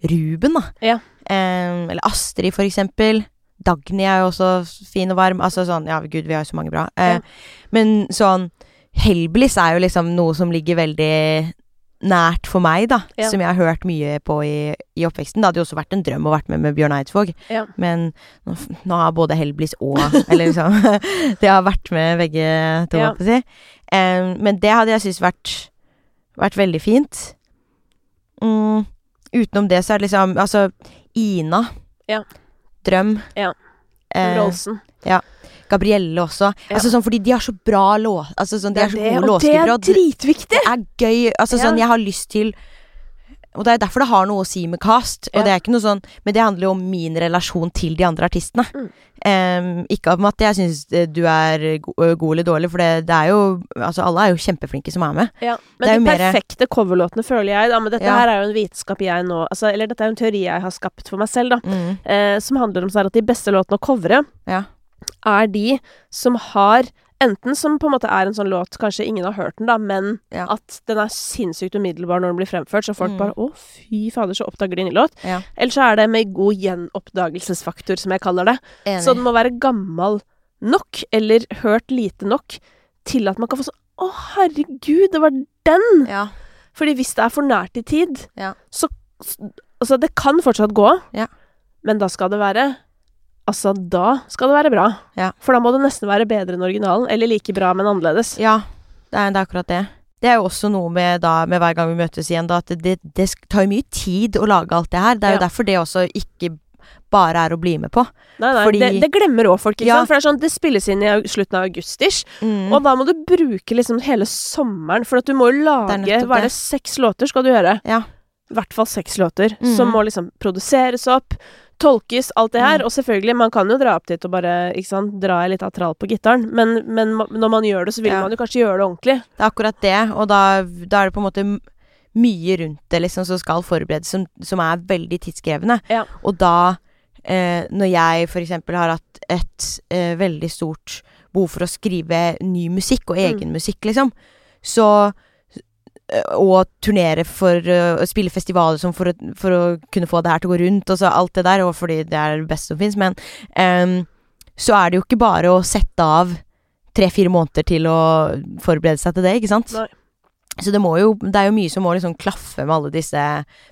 Ruben, da. Ja. Eh, eller Astrid, for eksempel. Dagny er jo også fin og varm. Altså sånn Ja, gud, vi har jo så mange bra. Eh, Ja. Men sånn Hellbillies er jo liksom noe som ligger veldig nært for meg, da. Ja. Som jeg har hørt mye på i, i oppveksten. Det hadde jo også vært en drøm å vært med med Bjørn Eidsvåg. Ja. Men nå, nå har både Hellbillies og Eller liksom Det har vært med begge to, Ja. å si. um, men det hadde jeg syntes vært, vært veldig fint. Mm, utenom det så er det liksom Altså, Ina. Ja. Drøm. Ja. Eh, Rolsen. Gabrielle også. Ja. Altså sånn fordi de har så bra låt... Altså sånn, de er så gode og det er dritviktig! det er gøy. Altså sånn, jeg har lyst til Og det er derfor det har noe å si med cast. Og Ja. det er ikke noe sånn Men det handler jo om min relasjon til de andre artistene. Mm. Um, ikke om at jeg syns du er øh, god eller dårlig, for det, det er jo Altså, alle er jo kjempeflinke som er med. Ja, Det men de jo mere- perfekte coverlåtene føler jeg da, Men dette Ja. her er jo en vitenskap jeg nå altså, Eller dette er jo en teori jeg har skapt for meg selv, da. Mm. Uh, som handler om sånn at de beste låtene å covre Ja. Er de som har Enten som på en måte er en sånn låt Kanskje ingen har hørt den, da, men Ja. at den er sinnssykt umiddelbar når den blir fremført, så folk Mm. bare 'Å, fy fader, så oppdager de en ny låt'. Ja. Eller så er det med god gjenoppdagelsesfaktor, som jeg kaller det. Enig. Så den må være gammel nok, eller hørt lite nok, til at man kan få sånn 'Å, herregud, det var den!' ja. Fordi hvis det er for nært i tid, Ja. så Altså, det kan fortsatt gå, Ja. men da skal det være Altså, da skal det være bra. Ja. For da må det nesten være bedre enn originalen, eller like bra, men annerledes. ja. Det er, det er akkurat det. Det er jo også noe med, da, med hver gang vi møtes igjen, da, at det, det tar jo mye tid å lage alt det her. Det er jo Ja. derfor det også ikke bare er å bli med på. Nei, nei, Fordi- det, det glemmer òg folk, ikke Ja. For det sånn, det spilles inn i slutten av august-ish, Mm. og da må du bruke liksom hele sommeren, for at du må jo Det er lage Hva er det, seks låter skal du gjøre? Ja. I hvert fall seks låter, mm. som må liksom produseres opp, tolkes, alt det her. Mm. Og selvfølgelig, man kan jo dra opp dit og bare ikke sant, dra litt av trall på gitaren, men, men når man gjør det, så vil Ja. man jo kanskje gjøre det ordentlig. Det er akkurat det, og da, da er det på en måte mye rundt det liksom som skal forberedes, som, som er veldig tidskrevende. Ja. Og da, eh, når jeg eksempel har hatt et eh, veldig stort behov for å skrive ny musikk, og egen musikk, liksom, så og turnere for eh, å spille festivaler som for, å, for å kunne få det her til å gå rundt, og så alt det der, og fordi det er det beste som fins, men um, så er det jo ikke bare å sette av tre-fire måneder til å forberede seg til det, ikke sant? Nei. Så det må jo Det er jo mye som må liksom klaffe med alle disse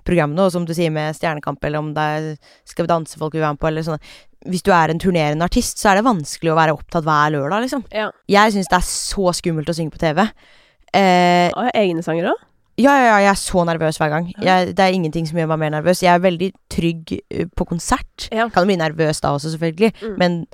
programmene, og som du sier med Stjernekamp, eller om det er Skal vi danse folk vil være med på, eller sånne. Hvis du er en turnerende artist, så er det vanskelig å være opptatt hver lørdag, liksom. Ja. Jeg syns det er så skummelt å synge på TV. Eh, Og egne sanger òg? ja, ja, ja, jeg er så nervøs hver gang. Jeg, det er ingenting som gjør meg mer nervøs. Jeg er veldig trygg eh, på konsert. Ja. Kan bli nervøs da også, selvfølgelig, Mm. men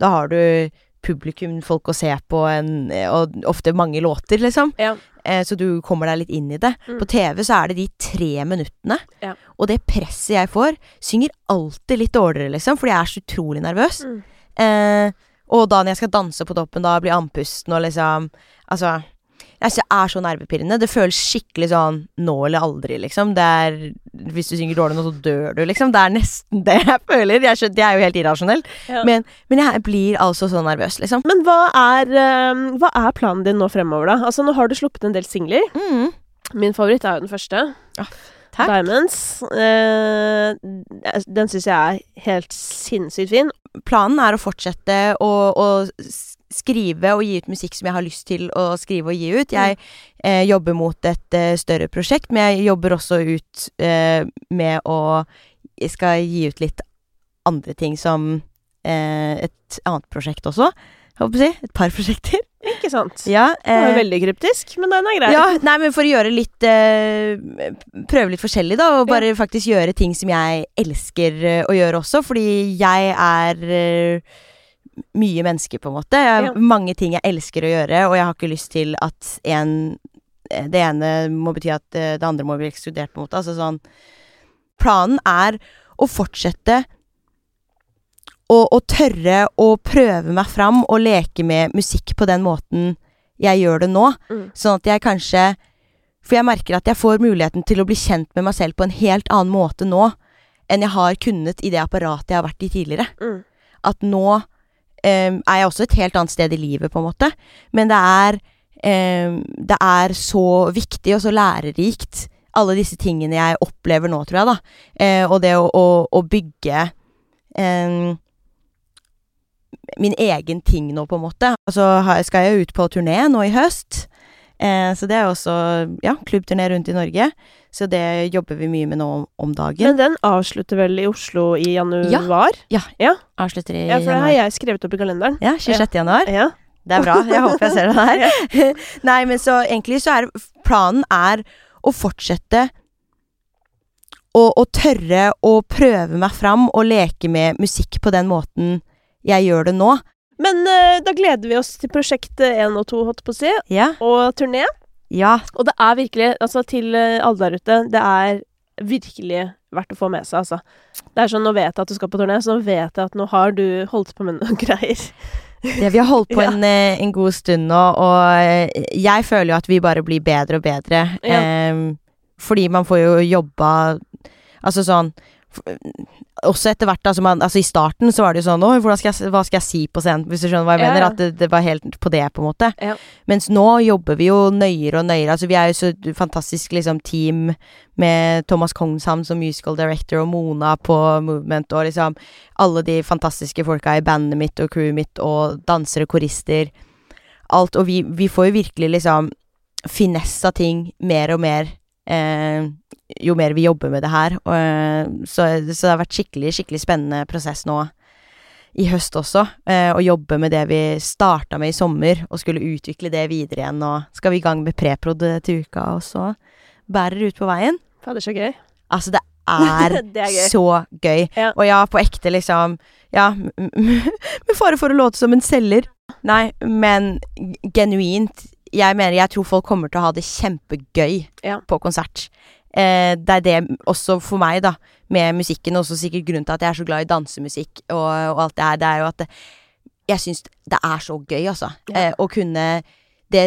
da har du publikum, folk å se på, en, og ofte mange låter, liksom. Ja. Eh, så du kommer deg litt inn i det. Mm. På TV så er det de tre minuttene, Ja. og det presset jeg får, synger alltid litt dårligere, liksom, fordi jeg er så utrolig nervøs. Mm. Eh, og da når jeg skal danse på toppen, da blir andpusten og liksom Altså jeg synes det er så nervepirrende. Det føles skikkelig sånn nå eller aldri, liksom. Det er Hvis du synger dårlig nå, så dør du, liksom. Det er nesten det jeg føler. Jeg skjønner, det er jo helt irrasjonelt. Ja. Men, men jeg blir altså så nervøs, liksom. Men hva er, eh, hva er planen din nå fremover, da? Altså, nå har du sluppet en del singler. Mm. Min favoritt er jo den første. Ja. Takk. Diamonds. Eh, den syns jeg er helt sinnssykt fin. Planen er å fortsette å, å skrive og gi ut musikk som jeg har lyst til å skrive og gi ut. Jeg eh, jobber mot et eh, større prosjekt, men jeg jobber også ut eh, med å skal gi ut litt andre ting som eh, et annet prosjekt også. Jeg håper å si. Et par prosjekter. Ikke sant? Ja, Det var eh, veldig kryptisk, men den er grei. ja, nei, men for å gjøre litt eh, Prøve litt forskjellig, da. Og bare faktisk gjøre ting som jeg elsker eh, å gjøre også. Fordi jeg er eh, mye menneske, på en måte. Jeg har Ja. mange ting jeg elsker å gjøre, og jeg har ikke lyst til at en eh, Det ene må bety at eh, det andre må bli ekskludert, på en måte. Altså sånn Planen er å fortsette å, og tørre å prøve meg fram og leke med musikk på den måten jeg gjør det nå. Mm. Sånn at jeg kanskje For jeg merker at jeg får muligheten til å bli kjent med meg selv på en helt annen måte nå enn jeg har kunnet i det apparatet jeg har vært i tidligere. Mm. At nå um, er jeg også et helt annet sted i livet, på en måte. Men det er um, Det er så viktig og så lærerikt, alle disse tingene jeg opplever nå, tror jeg, da. Uh, og det å, å, å bygge eh, min egen ting nå, på en måte. Altså så skal jeg ut på turné nå i høst. Eh, så det er også ja, klubbturné rundt i Norge. Så det jobber vi mye med nå om, dagen. Men den avslutter vel i Oslo i januar? Ja, Avslutter i Ja, for det har jeg skrevet opp i kalenderen. Ja, 26. januar. Ja. Det er bra. Jeg håper jeg ser det der. Nei, men så egentlig så er planen er å fortsette å, å tørre å prøve meg fram og leke med musikk på den måten jeg gjør det nå. Men eh, da gleder vi oss til prosjekt 1 og 2, holdt på å si, Ja. og turné. Ja. Og det er virkelig, altså til eh, alle der ute, det er virkelig verdt å få med seg, altså. Det er sånn, nå vet jeg at du skal på turné, så nå vet jeg at nå har du holdt på med noen greier. Det, vi har holdt på Ja. en, eh, en god stund nå, og eh, jeg føler jo at vi bare blir bedre og bedre. Ja. Eh, fordi man får jo jobba Altså sånn Også etter hvert, altså, man, altså I starten så var det jo sånn skal jeg, hva skal jeg si på scenen? Hvis du skjønner hva jeg Ja, mener? ja. At det, det var helt på det, på en måte. Ja. Mens nå jobber vi jo nøyere og nøyere. Altså Vi er jo så fantastisk liksom team med Thomas Kongshamn som musical director og Mona på Movement og liksom alle de fantastiske folka i bandet mitt og crewet mitt og dansere, korister. Alt. Og vi, vi får jo virkelig liksom finessa ting mer og mer jo mer vi jobber med det her. Og, eh, så, så det har vært skikkelig, skikkelig spennende prosess nå i høst også. Eh, å jobbe med det vi starta med i sommer, og skulle utvikle det videre igjen. Og skal vi i gang med preprod til uka, og så bærer ut på veien. Fader, så gøy. Altså, det er, Det er gøy. så gøy. Ja. Og ja, på ekte, liksom Ja, med fare for å låte som en selger. Nei, men genuint. Jeg mener, jeg tror folk kommer til å ha det kjempegøy Ja. på konsert. Eh, det er det også for meg, da, med musikken. Også sikkert grunnen til at jeg er så glad i dansemusikk og, og alt det her. Det er jo at det, jeg syns det er så gøy, altså. Ja. Eh, å kunne det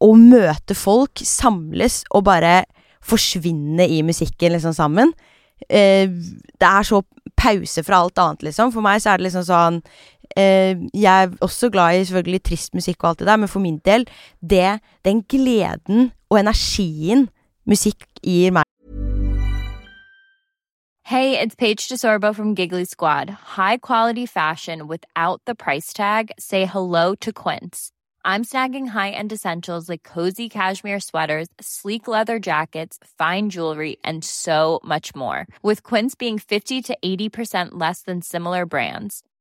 Å møte folk, samles og bare forsvinne i musikken liksom sammen. Eh, det er så pause fra alt annet, liksom. For meg så er det liksom sånn Jeg er også glad i selvfølgelig trist musikk og alt det der, men for min del, det, den gleden og energien musikk gir meg Hey, it's Paige DeSorbo from Giggly Squad. High quality fashion without the price tag. Say hello to Quince. I'm snagging high-end essentials like cozy cashmere sweaters, sleek leather jackets, fine jewelry, and so much more. With Quince being 50 to 80% less than similar brands.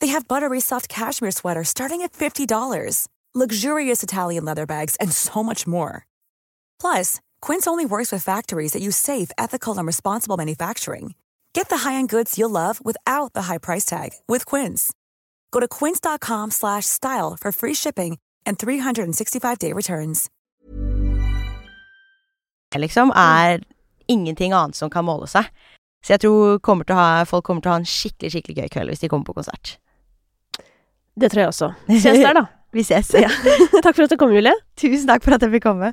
They have buttery soft cashmere sweaters starting at $50, luxurious Italian leather bags, and so much more. Plus, Quince only works with factories that use safe, ethical, and responsible manufacturing. Get the high-end goods you'll love without the high price tag with Quince. Go to quince.com slash style for free shipping and 365-day returns. liksom, er ingenting annet som kan måle seg. Så jeg tror kommer til å ha, folk kommer til å ha en skikkelig skikkelig gøy kveld hvis de kommer på konsert. Det tror jeg også. Ses der, da. Vi ses. Ja. Takk for at du kom, Julie. Tusen takk for at jeg fikk komme.